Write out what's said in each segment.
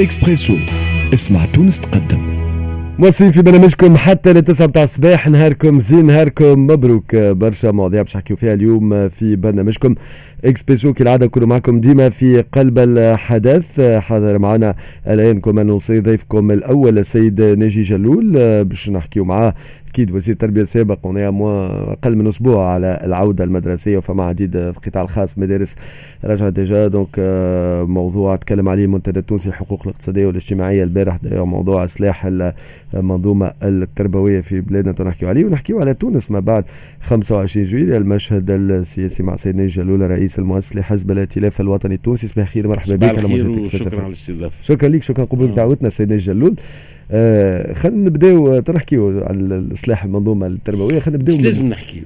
إكسبريسو اسمع تونس تقدم. موصلين في برنامجكم حتى للتسعة بتاع الصباح. نهاركم زين نهاركم مبروك. برشا مواضيع باش نحكيو فيها اليوم في برنامجكم. إكسبريسو كالعادة نكونوا معكم ديما في قلب الحدث. حاضر معنا الآن كما نوصي ضيفكم الأول السيد ناجي جلول باش نحكيو معاه أكيد وزير التربية السابق هنا أقل من أسبوع على العودة المدرسية وفما عديد في القطاع الخاص مدارس رجع déjà donc آه، موضوع تكلم عليه المنتدى التونسي الحقوق الاقتصادية والاجتماعية البارح. موضوع اصلاح المنظومة التربوية في بلادنا تنحكيو عليه ونحكيو على تونس ما بعد. 25 جويلية المشهد السياسي مع سيد ناجي جلول رئيس المؤسس لحزب الائتلاف الوطني التونسي. صباح الخير مرحبا بك. شكرا على الاستضافه شكرا لك شكرا قبول آه. دعوتنا سيد ناجي جلول آه خلينا نبداو تنحكيو على اصلاح المنظومة التربوية. خلينا نبداو لازم نحكيو.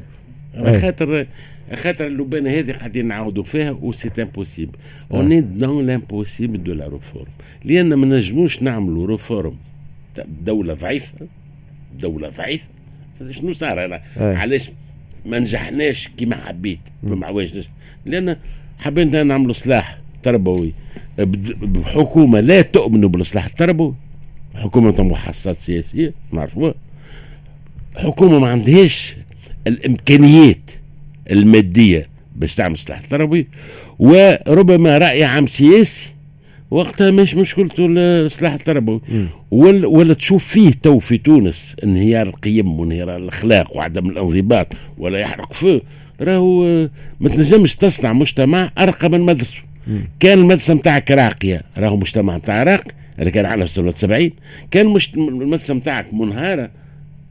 على خاطر خاطر اللبانه هذه قاعدين نعاودوا فيها و c'est impossible, on est dans l'impossible de la réforme لأن ما نجموش نعملوا réforme دولة ضعيفة دولة ضعيفة. شنو صار؟ أنا علاش ما نجحناش كما حبيت ما عواجناش لأن حبينا نعملوا اصلاح تربوي. بحكومة لا تؤمن بالاصلاح التربوي. حكومة محاصصات سياسية نعرفوها حكومة ما عندهاش الإمكانيات المادية باش تعمل سلاح تربوي وربما رأي عام سياسي وقتها مش مشكلته السلاح التربوي ولا, ولا تشوف فيه تو في تونس انهيار القيم وانهيار الأخلاق وعدم الانضباط ولا يحرق فيه. راهو ما تنجمش تصنع مجتمع أرقى من مدرسه كان المدرسة نتاعك راقيه راهو مجتمع نتاع راقي. اللي كان عندنا في سنة 70 كان مش المدرسة نتاعك منهارة.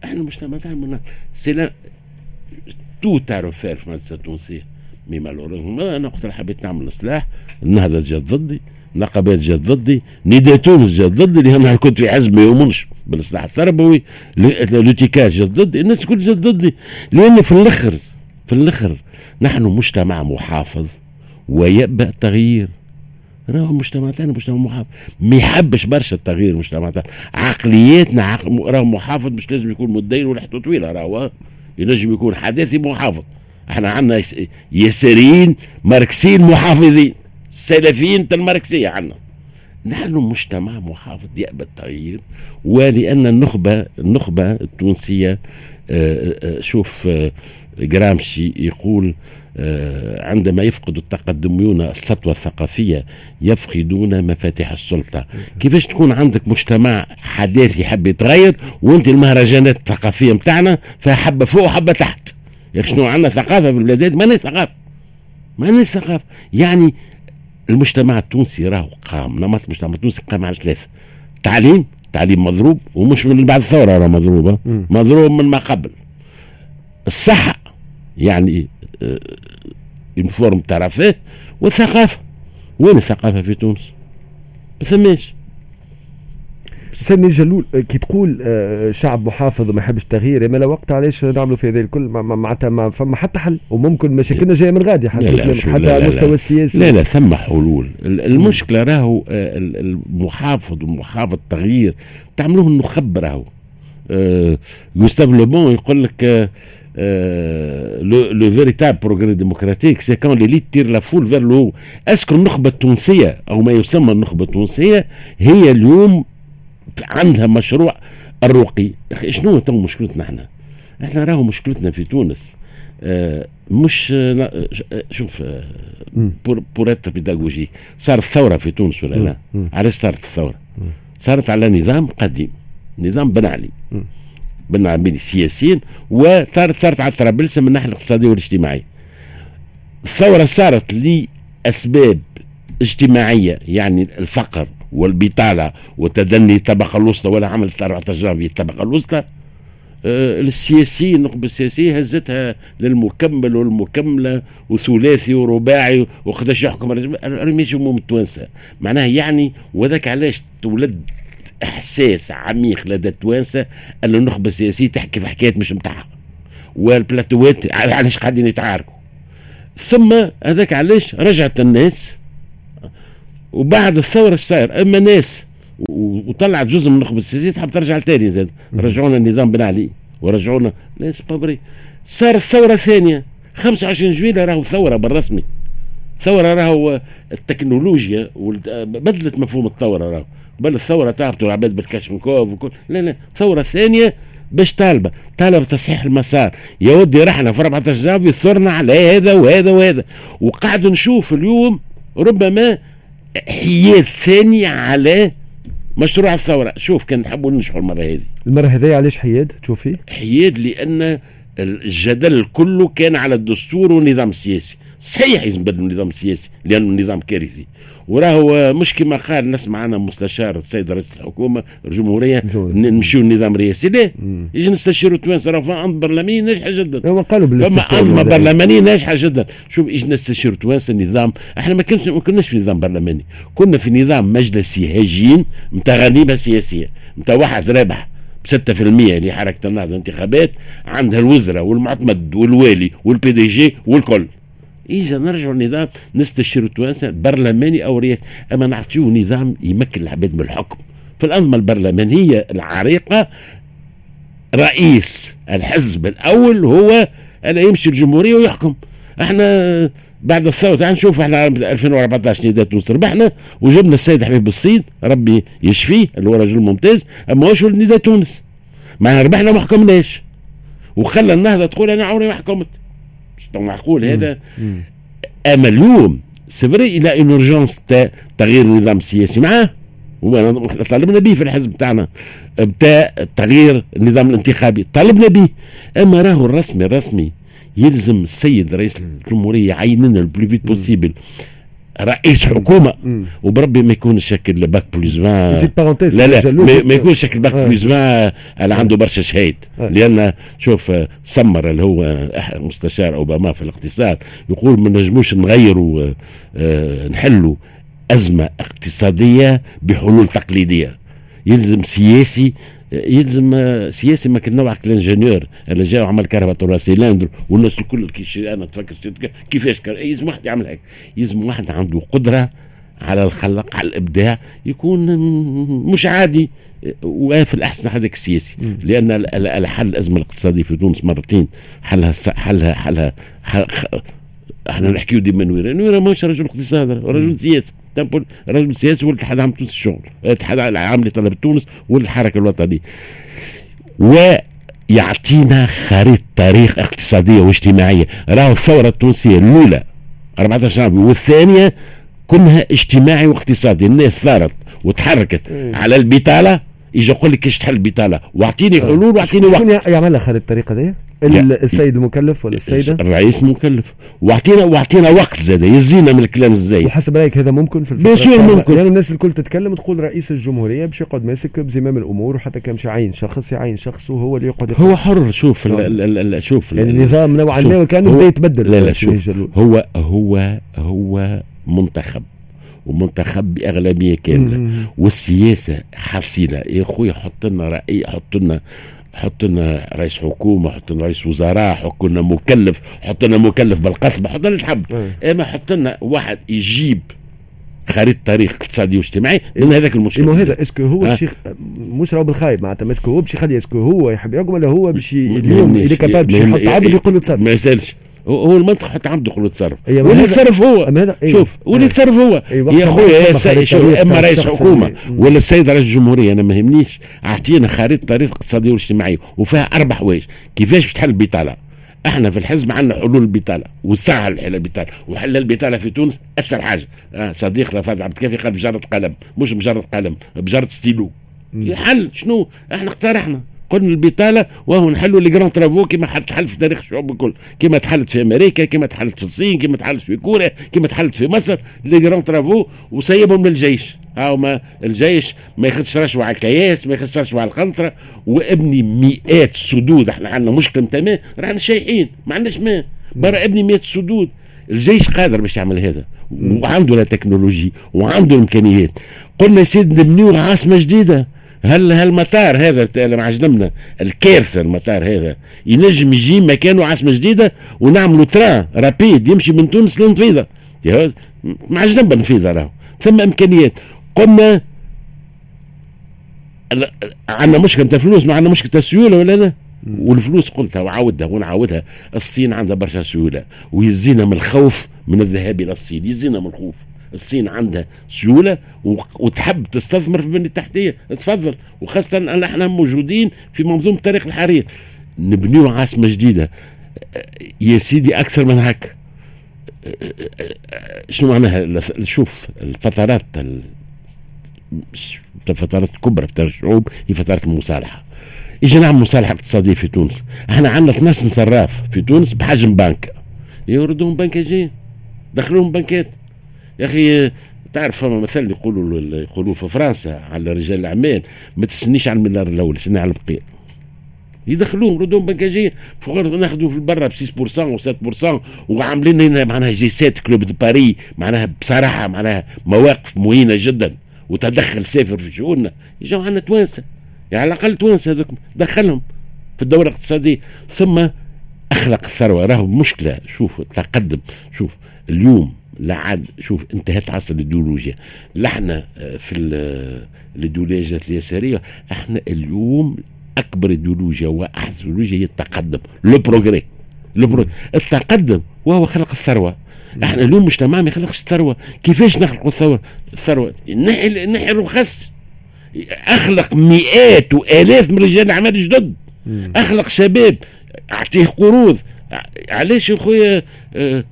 إحنا المجتمع تاعنا منهار. c'est l'affaire في المدرسة التونسيه mais malheureusement أنا وقت اللي حبيت نعمل إصلاح. النهضة جات ضدي. نقابات جات ضدي. نداء تونس جات ضدي. لأن كنت في حزب ما يؤمنش بالإصلاح التربوي. l'UTICA جات ضدي. الناس الكل جات ضدي. لأن في الآخر في الأخر نحن مجتمع محافظ. ويأبى التغيير راهو المجتمع تاعنا مجتمع محافظ. ما يحبش برشا التغيير المجتمع تاعنا عقلياتنا عقل راهو محافظ مش لازم يكون مدين ولحته طويلة راهو ينجم يكون حداثي محافظ. إحنا عندنا يساريين ماركسيين محافظين سلفيين الماركسيه عندنا. نحن مجتمع محافظ يأبى التغيير ولأن النخبة النخبة التونسية آه، آه، شوف آه، جرامشي يقول عندما يفقد التقدميون السطوة الثقافية يفقدون مفاتيح السلطة. كيفاش تكون عندك مجتمع حداثي يحب يتغير وانت المهرجانات الثقافية متاعنا فيها حبة فوق وحبة تحت؟ يا شنو عندنا ثقافة في البلاد ما ثقافة. ما ثقافة. يعني المجتمع التونسي راهو قام نمط المجتمع التونسي قام على ثلاثة تعليم تعليم مضروب ومش من بعد الثورة راه مضروبة. مضروب من ما قبل. الصحة يعني ينفورم آه، ترفيه والثقافة. وين الثقافة في تونس؟ ما ثماش سيدنا جلول كي تقول آه، شعب محافظ وما يحبش التغيير ما لا وقت علاش نعملوا في هذا الكل؟ معناتها ما فما حتى حل وممكن مشاكلنا جاية من غادي حتى على المستوى السياسي. لا لا ثم حلول المشكلة راهو آه، المحافظ ومحافظ التغيير تعملوه النخب راهو. جوستاف لوبون يقول لك لو فيريتاب بروغري ديموكراتيك سي كون ليليت تير لا فول فير لو اسكو النخبة التونسية أو ما يسمى النخبة التونسية هي اليوم عندها مشروع الرقي. أخي شنو تو مشكلتنا إحنا؟ إحنا راهو مشكلتنا في تونس. آه مش آه شوف آه بور بور اتر بيداغوجي. صارت ثورة في تونس ولا لا؟ علاش صارت الثورة؟ صارت على نظام قديم نظام بن علي بن علي سياسيين وصارت صارت على الترابلسة من الناحيه الاقتصادية والاجتماعية. الثورة صارت لأسباب اجتماعية يعني الفقر والبطالة وتدني الطبقة الوسطى ولا عمل 14 جانفي الطبقة الوسطى. آه السياسيين النخبة السياسية هزتها للمكمل والمكملة وثلاثي ورباعي وقداش يحكم. رميش هموم التوانسة معناها يعني وذاك علاش تولد إحساس عميق لدى التوانسة أن النخبة السياسية تحكي في حكايات مش متاعها. والبلاتوات علاش قاعدين يتعاركوا. ثم هذاك علاش رجعت الناس وبعد الثورة صاير؟ أما ناس وطلعت جزء من النخبه السياسية تحب ترجع تاني زاد. رجعونا النظام بن علي ورجعونا. ناس بابري صار الثورة الثانية 25 جويلة راهو ثورة بالرسمي. ثورة راهو التكنولوجيا بدلت مفهوم الثورة راهو. قبل الثورة تعبتوا العباد بالكاشنكوف وكل. لا لا ثورة ثانية باش طالبة. طالبة تصحيح المسار. يا ودي رحنا في 14 جانفي ثرنا على هذا وهذا وهذا. وقاعد نشوف اليوم ربما حياد ثاني على مشروع الثورة. شوف كان نحبوا ننجحوا المرة هذه. المرة هذه علاش حياد؟ تشوفي. حياد لأن الجدل كله كان على الدستور والنظام السياسي صحيح يلزم بدل النظام السياسي لأنه النظام كارثي. وراهو مش كما قال نسمع أنا مستشار السيد رئيس الحكومة الجمهورية نمشيو النظام الرئاسي لا يجي نستشيروا التوانسه راه فما أنظمة برلمانية ناجحة جدا. هو قالوا فما أنظمة برلمانية ناجحة جدا. شوف يجي نستشيروا التوانسه النظام إحنا ما كناش ما كناش في نظام برلماني. كنا في نظام مجلسي هجين نتاع غنيمه سياسية نتاع واحد رابح. 6% اللي حركة النهضه الانتخابات عندها الوزراء والمعتمد والوالي وال PDG والكل. اجا نرجعوا لنظام نستشيروا التوانسة برلماني أو رئاسي أما نعطيو نظام يمكن العباد من الحكم. في الانظمه البرلمانية العريقة رئيس الحزب الأول هو أنا يمشي الجمهورية ويحكم. إحنا بعد الثوره تعال نشوف إحنا 2014 نداء تونس ربحنا وجبنا السيد حبيب الصيد ربي يشفيه اللي هو رجل ممتاز. أما هوش ولد نداء تونس؟ ما ربحنا ما حكمناش. وخلى النهضة تقول أنا عمري ما حكمت. معقول هذا. أما اليوم c'est vrai il y a une urgence تغيير النظام السياسي. معاه. إحنا طالبنا به في الحزب بتاعنا. بتاع تغيير النظام الانتخابي. طالبنا به. أما راهو الرسمي الرسمي يلزم السيد رئيس الجمهورية يعين لنا vite possible رئيس حكومة. وبربي ما يكون شكل bac plus 20 لا لا ما يكونش شكل bac plus 20 اللي عنده برشا شهيد. لأن شوف Summers اللي هو مستشار أوباما في الاقتصاد. يقول ما نجموش نغيروا آه، نحلوا أزمة اقتصادية بحلول تقليدية. يلزم سياسي يلزم سياسي ما كان نوع ال ingénieur اللي جا وعمل كهرباء ترى سيلاندر والناس الكل كي أنا تفكر كيفاش يلزم واحد يعمل هيك. يلزم واحد عنده قدرة على الخلق على الإبداع يكون مش عادي وفي الأحسن هذاك السياسي. لأن الحل الأزمة الاقتصادية في تونس مرتين حلها حلها حلها, حلها إحنا نحكيو ديما نويرة. نويرة ماهوش رجل اقتصاد رجل سياسي. رجل سياسي والاتحاد العام تونس الشغل. الاتحاد العام لطلبة تونس والحركة الوطنية. ويعطينا خريطة تاريخ اقتصادية واجتماعية. راهو الثورة التونسية الأولى 14 شهر والثانية كلها اجتماعي واقتصادي. الناس ثارت وتحركت. إيه. على البطالة يجي يقول لك كيفاش تحل البطالة. واعطيني. حلول واعطيني وقت. يعملها خالد الطريقة دي السيد المكلف ولا السيدة؟ الرئيس المكلف واعطينا واعطينا وقت زاد يزينا من الكلام الزايد. وحسب رأيك هذا ممكن في الفترة ممكن. يعني الناس الكل تتكلم تقول رئيس الجمهورية باش يقعد ماسك بزمام الأمور وحتى كان مش يعين شخص يعين شخص وهو اللي يقعد هو حر شوف ال ال شوف يعني النظام نوعا ما كانه بدا يتبدل لا لا شوف. هو هو هو منتخب. ومنتخب بأغلبية كاملة. والسياسة حصيلة. يا خويا حط لنا رأي حط لنا حط لنا رئيس حكومة حط لنا رئيس وزراء حط لنا مكلف حط لنا مكلف بالقصبة حط لنا اللي تحب. إما حط لنا واحد يجيب خريطة تاريخ اقتصادي واجتماعي لأن هذاك المشكل. هذا est-ce que هو الشيخ مش راهو بالخايب معناتها est-ce que هو باش يخلي est-ce que هو يحب يحكم ولا هو باش اليوم اللي باش يحط عبد يقول له ما يسالش هو المنطق حتى عنده يقول تصرف واللي يتصرف هو. شوف واللي يتصرف هو. يا خويا شوف أما رئيس حكومة. ولا السيد رئيس الجمهورية أنا ما يهمنيش. أعطينا خريطة طريق اقتصادية واجتماعية وفيها أربع حوايج. كيفاش باش تحل البطالة؟ إحنا في الحزب عندنا حلول البطالة وسهل الحل البطالة. وحل البطالة في تونس أسهل حاجة. آه صديق الفاضل عبد الكافي قال بجرة قلم مش بجرة قلم بجرة ستيلو. يحل. شنو؟ إحنا اقترحنا. قلنا البطالة وهو نحلوا les grands travaux كما تحل في تاريخ الشعوب الكل. كما تحلت في أمريكا كما تحلت في الصين كما تحلت في كوريا كما تحلت في مصر les grands travaux وسيبهم للجيش. هاو ما الجيش ما ياخذش رشوة على الكياس ما ياخذش رشوة على القنطره وابني مئات سدود إحنا عندنا مشكلة ماء رانا شايحين ما عندناش ماء. برا ابني مئات سدود. الجيش قادر باش يعمل هذا. وعنده la technologie وعنده الإمكانيات. قلنا يا سيدي نبنيو عاصمة جديدة. هل هالمطار هذا اللي معجنمنا الكارثة المطار هذا. ينجم يجي مكانه عاصمة جديدة ونعملوا train rapide يمشي من تونس لنفيضه معجنم نفيضه راهو. ثم إمكانيات. قلنا عندنا مشكلة نتاع فلوس ما عندنا مشكلة السيوله ولا لا؟ والفلوس قلتها وعاودها ونعاودها. الصين عندها برشا سيولة ويزينا من الخوف من الذهاب إلى الصين يزينا من الخوف. الصين عندها سيوله وتحب تستثمر في البنيه التحتية. تفضل. وخاصة أن إحنا موجودين في منظومة الطريق الحرير. نبنيو عاصمة جديدة. يا سيدي أكثر من هكا. شنو معناها؟ شوف الفترات الفترات الكبرى بتاع الشعوب هي فترات المصالحة. يجي نعمل مصالحة اقتصادية في تونس. إحنا عندنا 12 صراف في تونس بحجم بنك. يوردوهم بنكاجين دخلوهم بنكات. يا أخي تعرف فما مثل يقولوا يقولوا في فرنسا على رجال الأعمال ما تستنيش على المليار الأول استنى على البقية. يدخلوهم ردهم بنكاجين ناخذوا في البرا ب 6% و 7% وعاملين هنا معناها G7 Club de Paris معناها بصراحة معناها مواقف مهينة جدا وتدخل سافر في شؤوننا. يجوا عندنا توانسة. يعني على الأقل توانسة هذوك دخلهم في الدوره الاقتصاديه ثم أخلق الثروة. راهو مشكلة. شوف تقدم. شوف اليوم لا عاد شوف انتهت عصر الايديولوجيا لا إحنا آه، في الايديولوجيا اليسارية إحنا اليوم أكبر ايديولوجيا وأحسن ايديولوجيا هي التقدم le progrès. التقدم وهو خلق الثروة. إحنا اليوم مجتمع ما يخلقش الثروه كيفاش نخلق الثروة؟ الثروة. نحي نحي الرخص. أخلق مئات وآلاف من رجال الاعمال جدد. أخلق شباب أعطيه قروض. علاش يا خويا؟ أه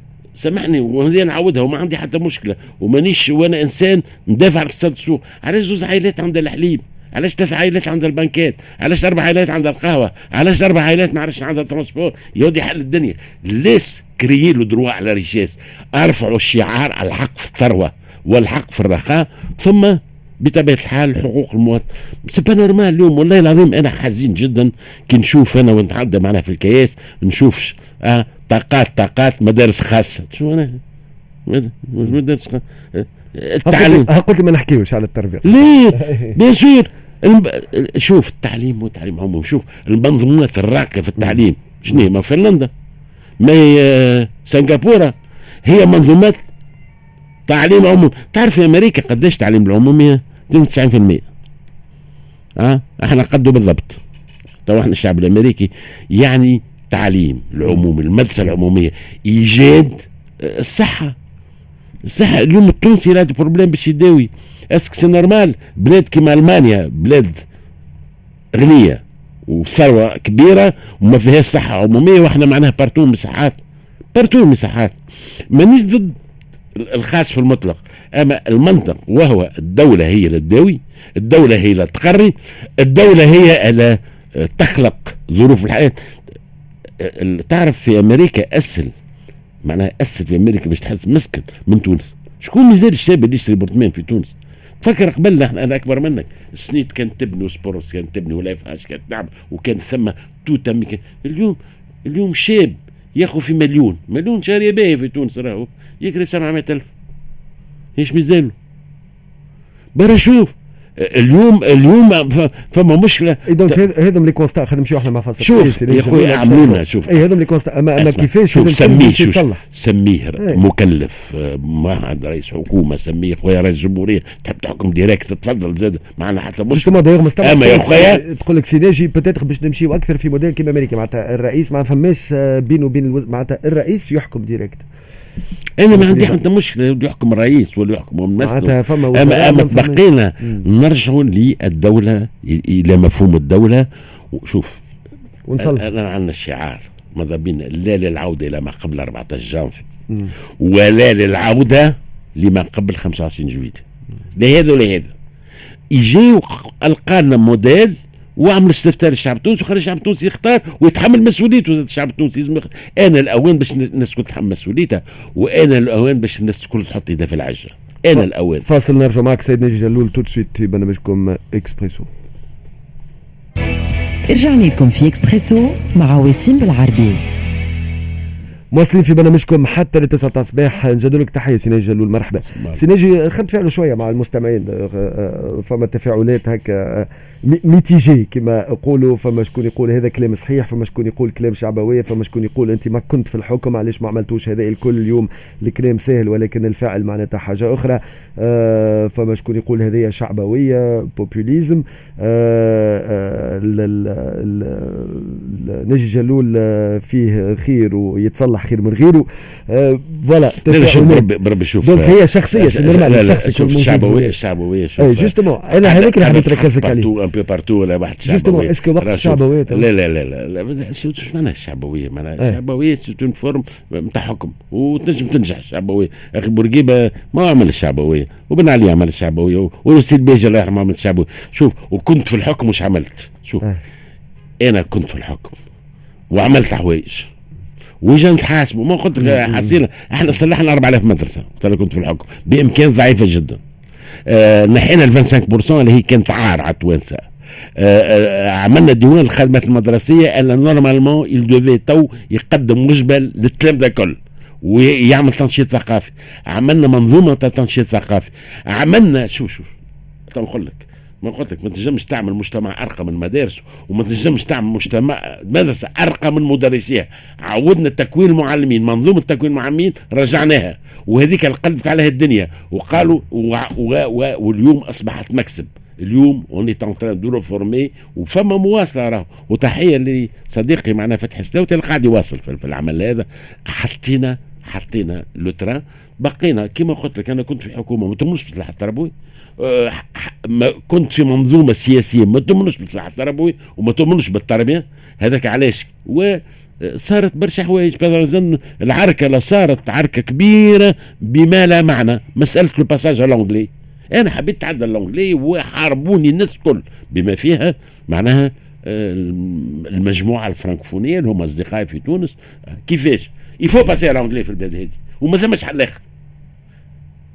سامحني وهذه نعودها وما عندي حتى مشكلة. ومانيش وأنا إنسان ندافع عن اقتصاد السوق علاش زوز عائلات عندها الحليب؟ علاش ثلاث عائلات عندها البنكات؟ علاش أربع عائلات عندها القهوة؟ علاش أربع عائلات ما عرفش عندها الترونسبور يودي حل الدنيا. ليس كريي له دروا على ريشيس ارفعوا الشعار الحق في الثروة والحق في الرخاء ثم بطبيعة الحال حقوق المواطن سي با نورمال اليوم والله العظيم أنا حزين جدا. كي نشوف أنا ونتعدى معنا في الكياس نشوف آه طاقات طاقات مدارس خاصة. شو أنا؟ مدارس خاصة. التعليم. قلت ما نحكيوش على التربية؟ ليه؟ بيان سور. شوف التعليم مو تعليم عموما. شوف المنظومات الراقية في التعليم. شنو ما فنلندا. ما هي آه، سنغافورة. هي منظومات تعليم عمومي تعرف في أمريكا قديش تعليم العمومية؟ 92% آه إحنا قدوا بالضبط. تو إحنا الشعب الأمريكي يعني تعليم العمومي المدرسة العمومية إيجاد آه، الصحة. الصحة اليوم التونسي la problème باش يداوي. est-ce que c'est normal بلاد كيما ألمانيا بلاد غنية وثروة كبيرة وما فيهاش صحة عمومية وإحنا معناها partout مصحات. partout مصحات. مانيش ضد الخاص في المطلق. أما المنطق وهو الدولة هي اللي تداوي الدولة هي اللي تقري الدولة هي اللي تخلق ظروف الحياة. تعرف في أمريكا أسهل معناها أسهل في أمريكا باش تحس مسكن من تونس. شكون مازال الشاب اللي يشتري برطمان في تونس؟ تفكر قبل إحنا أنا أكبر منك. السنيت كانت تبني وسبورس كانت تبني ولا فاش كانت تعمل وكان ثم توتا اليوم اليوم شاب ياخذ في مليون. مليون شاريه باهي في تونس راهو. يقرب 700000 إيش مازالوا برا شوف اليوم اليوم فما مشكلة. دونك هذم لي كونستا خلينا نمشيو إحنا مع فاصل شوف يا خويا اعملوا لنا شوف. اي هذم لي كونستا اما أما كيفاش؟ شوف سميه شوف. سميه إيه. مكلف معهد رئيس حكومة. سميه خويا رئيس جمهوريه تحب تحكم direct تفضل زاد. معنا حتى مشكلة. أما يا خويا؟ تقول لك سي ناجي peut-être باش نمشيو أكثر في موديل كيما أمريكا. معناتها الرئيس ما فماش بينه وبين. معناتها الرئيس يحكم direct أنا ما عندي حتى مشكلة يحكم الرئيس ولا يحكم معناتها فما اما أما بقينا نرجعوا للدولة إلى مفهوم الدولة. وشوف ونصلح. انا عندنا الشعار ماذا بينا؟ لا للعودة إلى ما قبل 14 جانفي. ولا للعودة لما قبل 25 جويلية لا هذا ولا هذا. يجي ألقانا موديل وعمل استفتاء للشعب التونسي وخلي الشعب التونسي يختار ويتحمل مسؤوليته. الشعب التونسي لازم آن الأوان باش الناس الكل تتحمل مسؤوليتها وآن الأوان باش الناس الكل تحط إيدها في العجينة. آن الأوان. فاصل نرجع معك سيد ناجي جلول tout de suite في برنامجكم إكسبريسو. رجعنا لكم في إكسبريسو مع وسيم بالعربي. مواصلين في برنامجكم حتى لتسعة تاع الصباح. نجدوا لك تحية سيناجي جلول مرحبا. سيناجي خدت فعله شوية مع المستمعين أه، أه، فما تفاعلات هكا ميتيجي كما يقولوا فما شكون يقول هذا كلام صحيح فما شكون يقول كلام شعبوية فما شكون يقول أنت ما كنت في الحكم علاش ما عملتوش هذا الكل اليوم الكلام سهل ولكن الفعل معناتها حاجة أخرى. آه فما شكون يقول هذه شعبوية بوبوليزم آه آه ناجي جلول فيه خير ويتصلح خير من غيره. آه voilà بربي بربي شوف هي شخصية شوف الشعبويه الشعبويه شوف. justement أنا هذاك اللي حبيت نركز عليه. un peu partout ولا واحد شعبويه est-ce que وقت الشعبويه لا لا لا لا لا شو معناها الشعبويه معناها الشعبويه c'est une forme نتاع حكم وتنجم تنجح الشعبويه أخي بورقيبه ما عمل الشعبويه وبن علي عمل الشعبويه وسي الباجي الله يرحمه عمل الشعبويه شوف وكنت في الحكم وش عملت شوف أنا كنت في الحكم وعملت حوايج وجا نتحاسبوا ما قلت حسينا إحنا صلحنا 4000 مدرسه وقت كنت في الحكم بإمكانيات ضعيفه جدا نحينا ال 25% اللي هي كانت عار على التوانسة. آه آه عملنا ديوان الخدمات المدرسية اللي normalement il devait تو يقدم وجبه للتلامذه الكل ويعمل تنشيط ثقافي. عملنا منظومة تنشيط ثقافي. عملنا شوف شوف نقول لك. ما قلت لك ما تنجمش تعمل مجتمع أرقى من مدارس وما تنجمش تعمل مجتمع مدرسة أرقى من مدرسيها. عودنا تكوين المعلمين منظومة تكوين المعلمين رجعناها وهذيك القلب عليها الدنيا. وقالوا و و و واليوم أصبحت مكسب. اليوم on est en train de former وفما مواصلة راهو. وتحية لصديقي معنا فتحي سلاوتي اللي قاعد يواصل في العمل هذا. حطينا حطينا لو بقينا كما قلت لك أنا كنت في حكومة ما تهمش بسلاح التربوي أه كنت في منظومة سياسية ما تؤمنش بالسلاح التربوي وما تؤمنش بالتربية. هذاك علاش؟ و صارت برشا حوايج. العركة صارت عركة كبيرة بما لا معنى. مسألة ال passage à l'anglais أنا حبيت اتعدى اللونجلي وحاربوني الناس الكل بما فيها. معناها المجموعة الفرنكفونية اللي هم أصدقائي في تونس. كيفاش؟ il faut passer à l'anglais في البلاد هذه وما ثمش حل اخر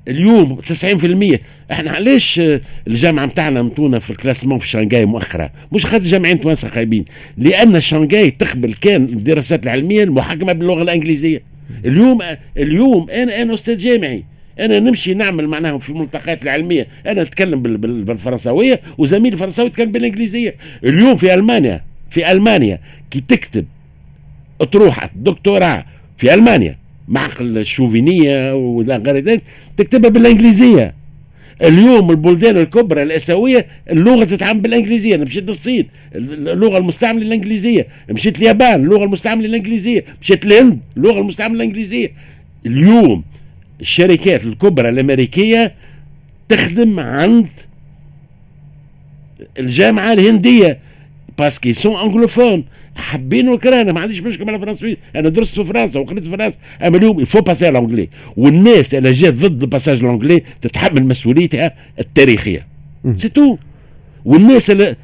اليوم 90% إحنا علاش الجامعة نتاعنا متونا في ال classement في شنغاي مؤخرا؟ مش خاطر جامعيين توانسه خايبين. لأن شنغاي تقبل كان الدراسات العلمية المحكمه باللغة الإنجليزية. اليوم اليوم أنا أنا أستاذ جامعي. أنا نمشي نعمل معناها في الملتقيات العلمية. أنا اتكلم بالفرنساوية وزميلي الفرنساوي يتكلم بالإنجليزية. اليوم في ألمانيا في ألمانيا كي تكتب اطروحه دكتوراه في ألمانيا معقل الشوفينيه ولا غير ذلك تكتبها بالإنجليزية. اليوم البلدان الكبرى الأسيوية اللغة تتعامل بالإنجليزية أنا مشيت للصين اللغة المستعملة الانجليزيه مشيت اليابان اللغة المستعملة الانجليزيه مشيت الهند اللغة المستعملة الانجليزيه اليوم الشركات الكبرى الأمريكية تخدم عند الجامعة الهندية. parce qu'ils sont anglophones حبينا وكرهنا ما عنديش مشكلة مع الفرنسيين أنا درست في فرنسا وقريت في فرنسا أما اليوم il faut passer à l'anglais والناس اللي جات ضد ال passage à l'anglais تتحمل مسؤوليتها التاريخية. c'est tout والناس اللي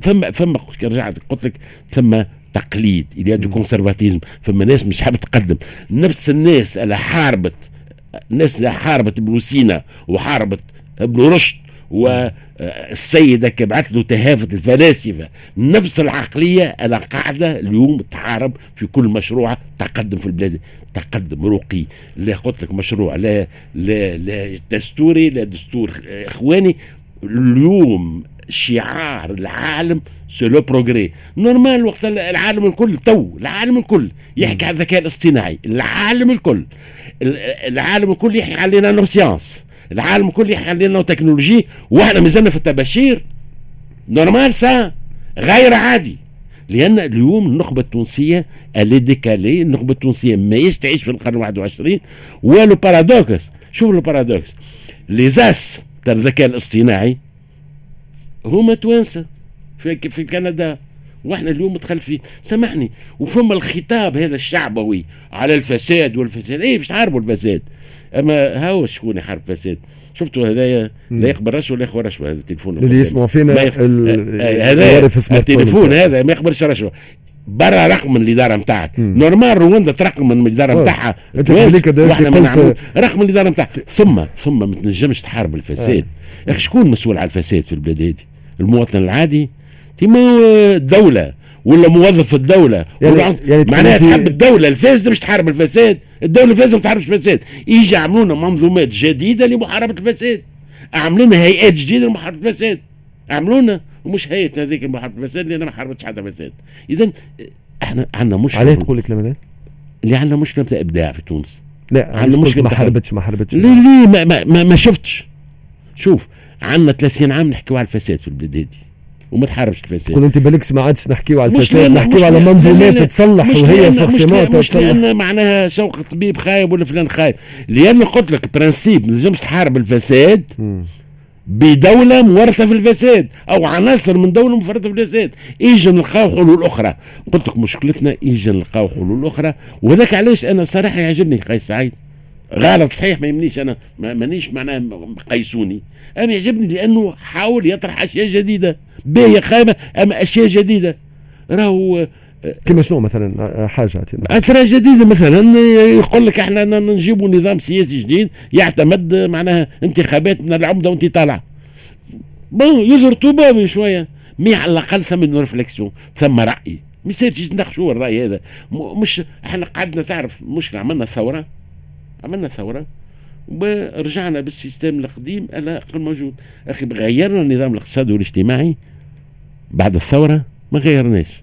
فما فما رجعت قلت لك ثم تقليد il y a du conservatisme فما ناس مش حابة تقدم. نفس الناس اللي حاربت الناس اللي حاربت ابن سينا وحاربت ابن رشد والسيدة كتبت له تهافت الفلاسفة نفس العقلية أنا قاعدة اليوم تحارب في كل مشروع تقدم في البلاد تقدم رقي. لا قلت لك مشروع لا لا لا دستوري لا دستور إخواني. اليوم شعار العالم c'est le progrès normal وقت العالم الكل تو العالم الكل يحكي عن الذكاء الاصطناعي العالم الكل العالم الكل يحكي على nanosciences العالم على nanotechnologie وإحنا مازلنا في الطباشير. normal ça غير عادي. لأن اليوم النخبة التونسية elle est décalée النخبة التونسية ما تعيش في القرن 21 و le paradoxe شوف le paradoxe les as تاع الذكاء الاصطناعي هما توانسة. في كندا وإحنا اليوم متخلفين. سامحني. وفما الخطاب هذا الشعبوي على الفساد والفساد. إيه باش نحاربوا الفساد. أما هاو شكون يحارب الفساد؟ شفتوا هذايا؟ لا يقبل رشوه ولا يقبل رشوه هذا التليفون. اللي يسمعوا فينا يخ... هذا التليفون. هذا ما يقبلش رشوه برا رقم الإدارة نتاعك نورمال رواندا ترقم من الإدارة نتاعها وإحنا ما نعمل رقم الإدارة نتاعك ثم ثم ما تنجمش تحارب الفساد. يا أخي شكون مسؤول على الفساد في البلاد هذه؟ المواطن العادي؟ تيما الدولة ولا موظف الدولة يعني, يعني معناها تحب الدولة الفاسده مش تحارب الفساد الدولة الفاسده ما تحاربش الفساد يجي يعملوا لنا منظومات جديدة لمحاربة الفساد عاملين هيئات جديدة لمحاربة الفساد عملوا لنا ومش هيئة هذيك محاربه الفساد لأن ما حاربتش حتى فساد اذا إحنا عندنا مشكلة. علاش تقول الكلام هذا؟ اللي عندنا مشكلة بتاع إبداع في تونس. لا عندنا مش مشكلة ما. حاربتش ما حاربتش ليه ليه ما, ما, ما, ما شفتش. شوف عندنا 30 عام نحكيو على الفساد في البلاد هذه. وما تحاربش الفساد تقول انت بالكش ما عادش نحكيو على الفساد نحكيو على منظومات تصلح وهي لأن- مش لأن معناها شوق الطبيب خايب ولا فلان خايب. لأن قلت لك برانسيب ما نجمش تحارب الفساد. بدولة مورثة في الفساد أو عناصر من دولة مفرطة في الفساد إيجا نلقاو حلول أخرى. قلت لك مشكلتنا إيجا نلقاو حلول أخرى. وذاك علاش أنا صراحة يعجبني قيس سعيد. غلط صحيح ما يمنيش ما مانيش معناها قيسوني أنا يعجبني لأنه حاول يطرح أشياء جديدة. باهية خايبة أما أشياء جديدة. راهو كما شنو مثلا آه، حاجة اعطينا أثرى جديدة مثلا يقول لك إحنا نجيبوا نظام سياسي جديد يعتمد معناها انتخابات من العمدة وانت طالعة. bon يزرطوا بابي شوية. mais على الأقل ثم réflexion ثم رأي. ما يصيرش تناقشوا الرأي هذا. مش إحنا قعدنا تعرف مشكلة عملنا ثورة. عملنا ثورة ورجعنا بال système القديم على الموجود أخي غيرنا النظام الاقتصادي والاجتماعي بعد الثورة ما غيرناش.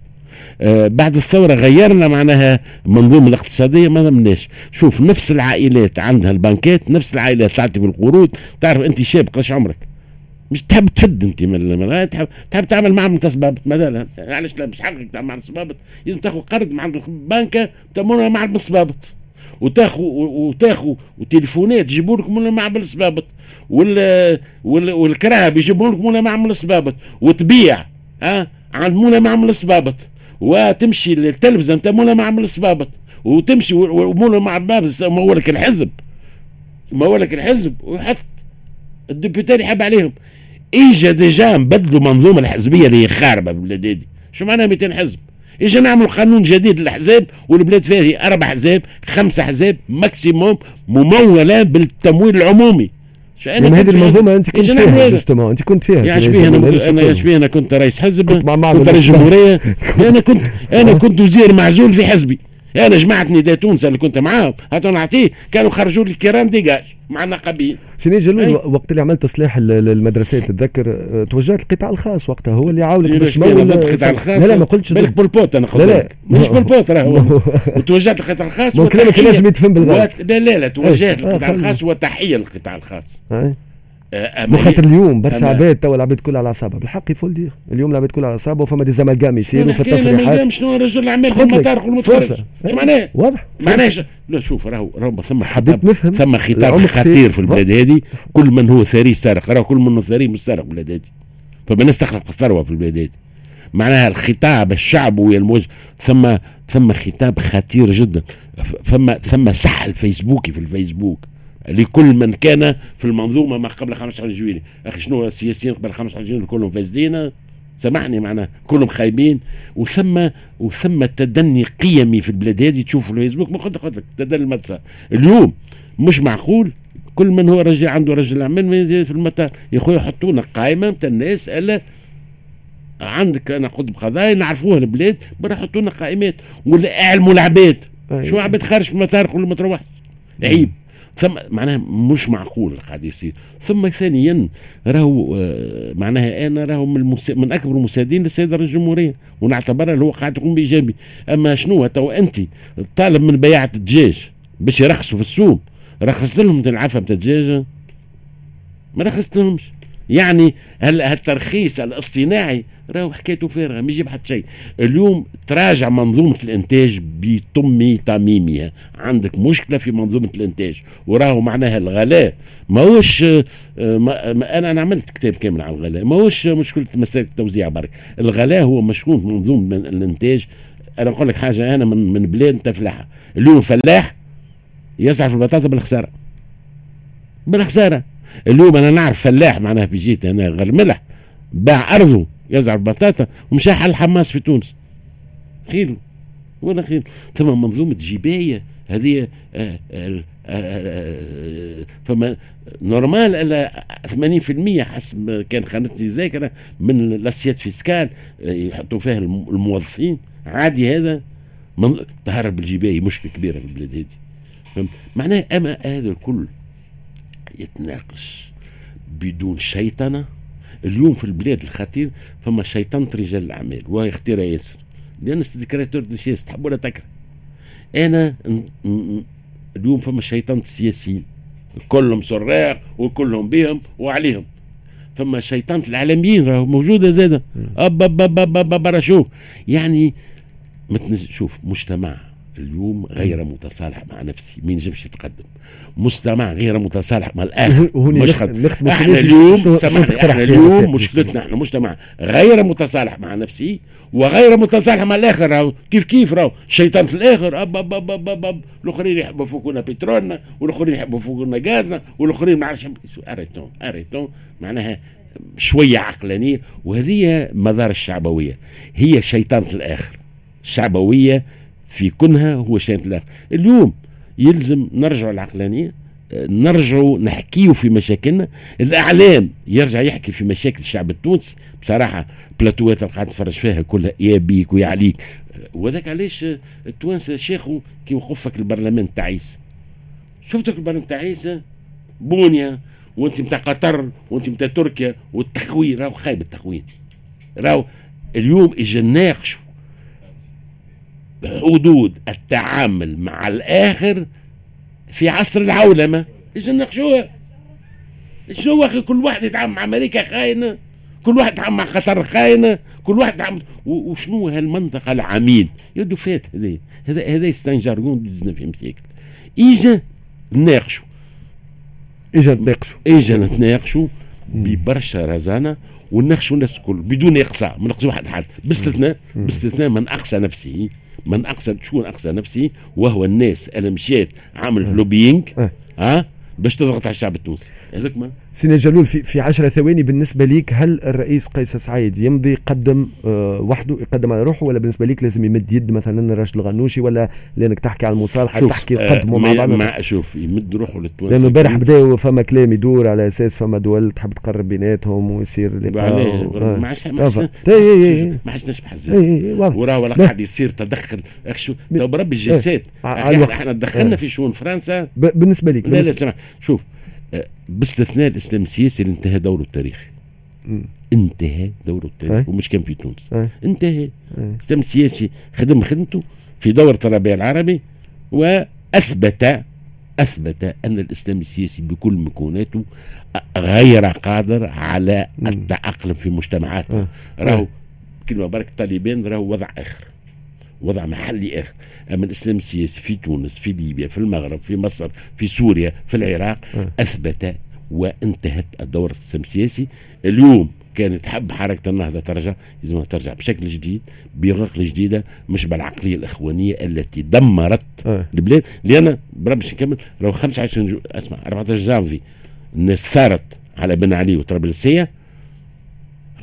آه، بعد الثورة غيرنا معناها المنظومه الاقتصادية ما ضمناش. شوف نفس العائلات عندها البنكات نفس العائلات تعطي بالقروض. تعرف أنت شاب قاش عمرك. مش تحب تفد أنت من من- تحب, تحب تعمل معامله تصبابط مثلا علاش لا؟ مش حقك تعمل معامله تصبابط لازم تاخذ قرض مع البنكة تمرها مع الصبابط وتاخذ وتاخذ وتليفونات يجيبوا لك من مع بالصبابط وال وال والكراهب يجيبوا لك من مع الصبابط وتبيع ها؟ عند مولا معمل الصبابط وتمشي للتلفزة انت مولا معمل الصبابط وتمشي ومولا مع المابس مولك الحزب. مولك الحزب. ويحط ال député اللي يحب عليهم. اجا déjà نبدلوا منظومة الحزبية اللي هي خاربة بالبلاد شو معناها 200 حزب؟ اجا نعمل قانون جديد للأحزاب والبلاد فيها هي أربع أحزاب خمسه أحزاب maximum ممولة بالتمويل العمومي يعني هذه المنظومة أنت كنت فيها. justement أنت كنت فيها يعني في شبيه أنا أنا. شبيه أنا كنت رئيس حزب كنت كنت رئيس. جمهورية أنا كنت أنا كنت وزير معزول في حزبي أنا جماعة نداء تونس اللي كنت معاهم هاتوا نعطيه كانوا خرجوا لي كيران dégage مع النقابيين سي ناجي جلول. وقت اللي عملت تصليح ال- ال- المدرسات تتذكر آه، توجهت للقطاع الخاص وقتها هو اللي يعاونك باش باش القطاع الخاص لا لا ما قلتش بالك. بولبوت أنا لا، لا. مش بولبوت راهو وتوجهت للقطاع الخاص ما كلامك لازم يتفهم بالضبط. وت- لا لا لا توجهت. آه، للقطاع فهمت. الخاص وتحية للقطاع الخاص آه، خاطر اليوم برشا عباد توا العباد كلها على أعصابها. بالحق il faut le dire اليوم العباد كلها على أعصابها وفما des amalgames يصيروا في التصريحات. شنو؟ رجل الاعمال المطار والمتخرج فرصة. شو معناه؟ واضح. معناه لا شوف راهو راهو ثم حبيت نفهم ثم خطاب خطير. في البلاد هذه. كل من هو ثري سارق راهو كل من هو ثري مش سارق البلاد هذه. فما الناس تخلق الثروة في البلاد هذه. معناها الخطاب الشعبوي الموجه ثم ثم خطاب خطير جدا. ف- ثم ثم سحل فيسبوكي في الفيسبوك. لكل من كان في المنظومة ما قبل 25 جويلية أخي شنو السياسيين قبل 25 جويلية كلهم فاسدين. سامحني معناها كلهم خايبين. وثم وثم تدني قيمي في البلاد هذه تشوف في الفيسبوك. ما قلت قلت لك تدني المدرسة. اليوم مش معقول كل من هو رجل عنده رجل اعمال في المطار يا خويا حطونا قائمة نتاع الناس الا عندك أنا قطب قضايا نعرفوها البلاد برا حطونا قائمات. ولا اعلموا العباد. أي. شو عباد خارج في المطار كل ما تروحش عيب. ثم معناها مش معقول قاعد يصير. ثم ثانيا راهو آه، معناها أنا راهو من, المس... من أكبر المساعدين للسيد رئيس الجمهورية ونعتبرها اللي هو قاعد يقوم بإيجابي. أما شنو؟ تو أنت طالب من بياعة الدجاج باش يرخصوا في السوق. رخصت لهم العفة بتاع الدجاج ما رخصت لهمش. يعني هل هالترخيص الاصطناعي راهو حكايته فارغة ما يجيب حتى شيء. اليوم تراجع منظومة الإنتاج بتم تميمها عندك مشكلة في منظومة الإنتاج وراهو معناها الغلاء. ماهوش آه، ما أنا أنا عملت كتاب كامل على الغلاء. ماهوش مشكلة مسائل التوزيع برك. الغلاء هو في منظومة من الإنتاج. أنا نقول لك حاجة أنا من من بلاد انت فلاحه اليوم فلاح يزرع في البطاطا بالخسارة. بالخسارة. اليوم أنا نعرف فلاح معناها في جيت غير ملح باع أرضه يزرع البطاطا ومشى حل حماس في تونس. خير ولا خير. ثم منظومة جباية هذه آه، آه، آه، فما normalement 80% حسب كان خانتني الذاكره من ال assiette fiscale يحطوا فيها الم- الموظفين. عادي هذا. من تهرب الجباية مشكلة كبيرة في البلاد هذه؟ معناه أما هذا الكل. يتناقش بدون شيطنه اليوم في البلاد الخطير فما شيطنة رجال الاعمال وهي خطيرة ياسر لأن des créateurs de richesse تحب ولا تكره أنا اليوم فما شيطنة السياسيين كلهم سراق وكلهم بهم وعليهم فما شيطنة الإعلاميين راهو موجوده زاده اب اب اب اب, أب, أب شوف يعني شوف مجتمع اليوم غير متصالح مع نفسه ما ينجمش يتقدم؟ مجتمع غير متصالح مع الآخر مش إحنا اليوم إحنا اليوم مشكلتنا إحنا مجتمع غير متصالح مع نفسه وغير متصالح مع الآخر راهو. كيف كيف راهو؟ شيطنة في الآخر. اب اب اب اب, أب, أب. الآخرين يحبوا يفوقونا بترولنا والآخرين يحبوا يفوقونا غازنا والآخرين ما عرفش arrêtons arrêtons. معناها شوية عقلانية. وهذه مدار الشعبوية. هي شيطنة الآخر. الشعبويه في كونها هو شيطنة الآخر اليوم يلزم نرجع العقلانية نرجعوا نحكيوا في مشاكلنا. الإعلام يرجع يحكي في مشاكل الشعب التونسي. بصراحة بلاتوات اللي قاعد نتفرج فيها كلها يا بيك ويا عليك. وذاك علاش التوانسة شيخوا كي وقفك البرلمان تعيس شفتك البرلمان تعيس بونيا وانت متاع قطر وانت متاع تركيا والتخوين راهو خايب التخوين راهو اليوم اجى ناقشوا حدود التعامل مع الآخر في عصر العولمة. اجى ناقشوها شنو أخي؟ كل واحد يتعامل مع أمريكا خاينة كل واحد يتعامل مع قطر خاينة كل واحد يتعامل وشنو هالمنطقه العمين يدو فات هذا هذا هذا دو 19 سيكل. إجا ناقشوا إجا نتناقشوا إجا نتناقشوا ببرشا رزانة ونناقشوا الناس الكل بدون إقصاء ما نقصوا واحد حد باستثناء باستثناء من أقصى نفسه. من اقصى شكون أقصى نفسه وهو الناس اللي مشيت عامل lobbying ها باش تضغط على الشعب التونسي. هذاك ما سي ناجي جلول في في 10 ثواني بالنسبة ليك هل الرئيس قيس سعيد يمضي يقدم آه وحده يقدم على روحه ولا بالنسبة ليك لازم يمد يد مثلا راشد الغنوشي ولا لأنك تحكي على المصالحه تحكي قدموا آه مع بعض؟ مع شوف يمد روحه للتونسي لأنه امبارح بداوا فما كلام يدور على أساس فما دول تحب تقرب بيناتهم ويصير لقاء ما عادش ما عادش نشبح وراه ولا قاعد يصير تدخل. شو تو بربي الجلسات إحنا دخلنا في شؤون فرنسا. بالنسبة ليك لا لا شوف باستثناء الإسلام السياسي اللي انتهى دوره التاريخي. انتهى دوره التاريخي ومش كان في تونس. انتهى. الإسلام السياسي خدم خدمته في دورة الربيع العربي وأثبت أثبت أن الإسلام السياسي بكل مكوناته غير قادر على التأقلم في مجتمعاته. راهو كلمة برك طالبان راهو وضع آخر. وضع محلي اخر أما الإسلام السياسي في تونس في ليبيا في المغرب في مصر في سوريا في العراق أثبت وانتهت الدور السياسي. اليوم كانت تحب حركة النهضة ترجع لازمها ترجع بشكل جديد بعقل جديدة مش بالعقلية الإخوانية التي دمرت أه. البلاد. لأن باش نكمل لو 25 جو... أسمع 14 جانفي الناس ثارت على بن علي وطرابلسية.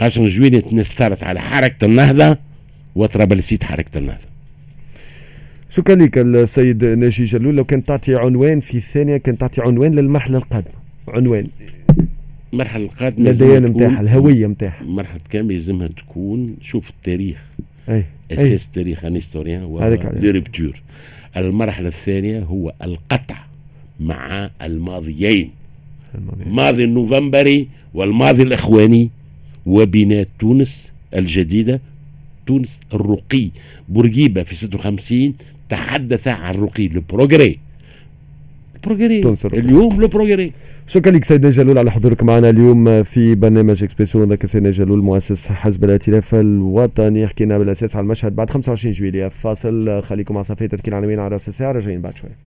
15 جويلية الناس ثارت على حركة النهضة. وطرابلسية حركة النهضة شكرا لك السيد ناجي جلول لو كنت تعطي عنوان في الثانية كنت تعطي عنوان للمرحلة القادمة. عنوان. المرحلة القادمة الديانة نتاعها الهوية نتاعها مرحلة كامل يلزمها تكون شوف التاريخ. أي. أساس التاريخ un historien هو des ruptures المرحلة الثانية هو القطع مع الماضيين. الماضي النوفمبري والماضي الإخواني وبناء تونس الجديدة تونس الرقي بورقيبة في 56 تحدث عن الرقي ال progrès ال progrès اليوم ال progrès شكرا لك سي ناجي جلول على حضورك معنا اليوم في برنامج إكسبريسو. ذاك سي ناجي جلول مؤسس حزب الائتلاف الوطني حكينا بالأساس على المشهد بعد 25 جويلية. فاصل خليكم مع صفية تذكير العناوين على راس الساعة راجعين بعد شوي.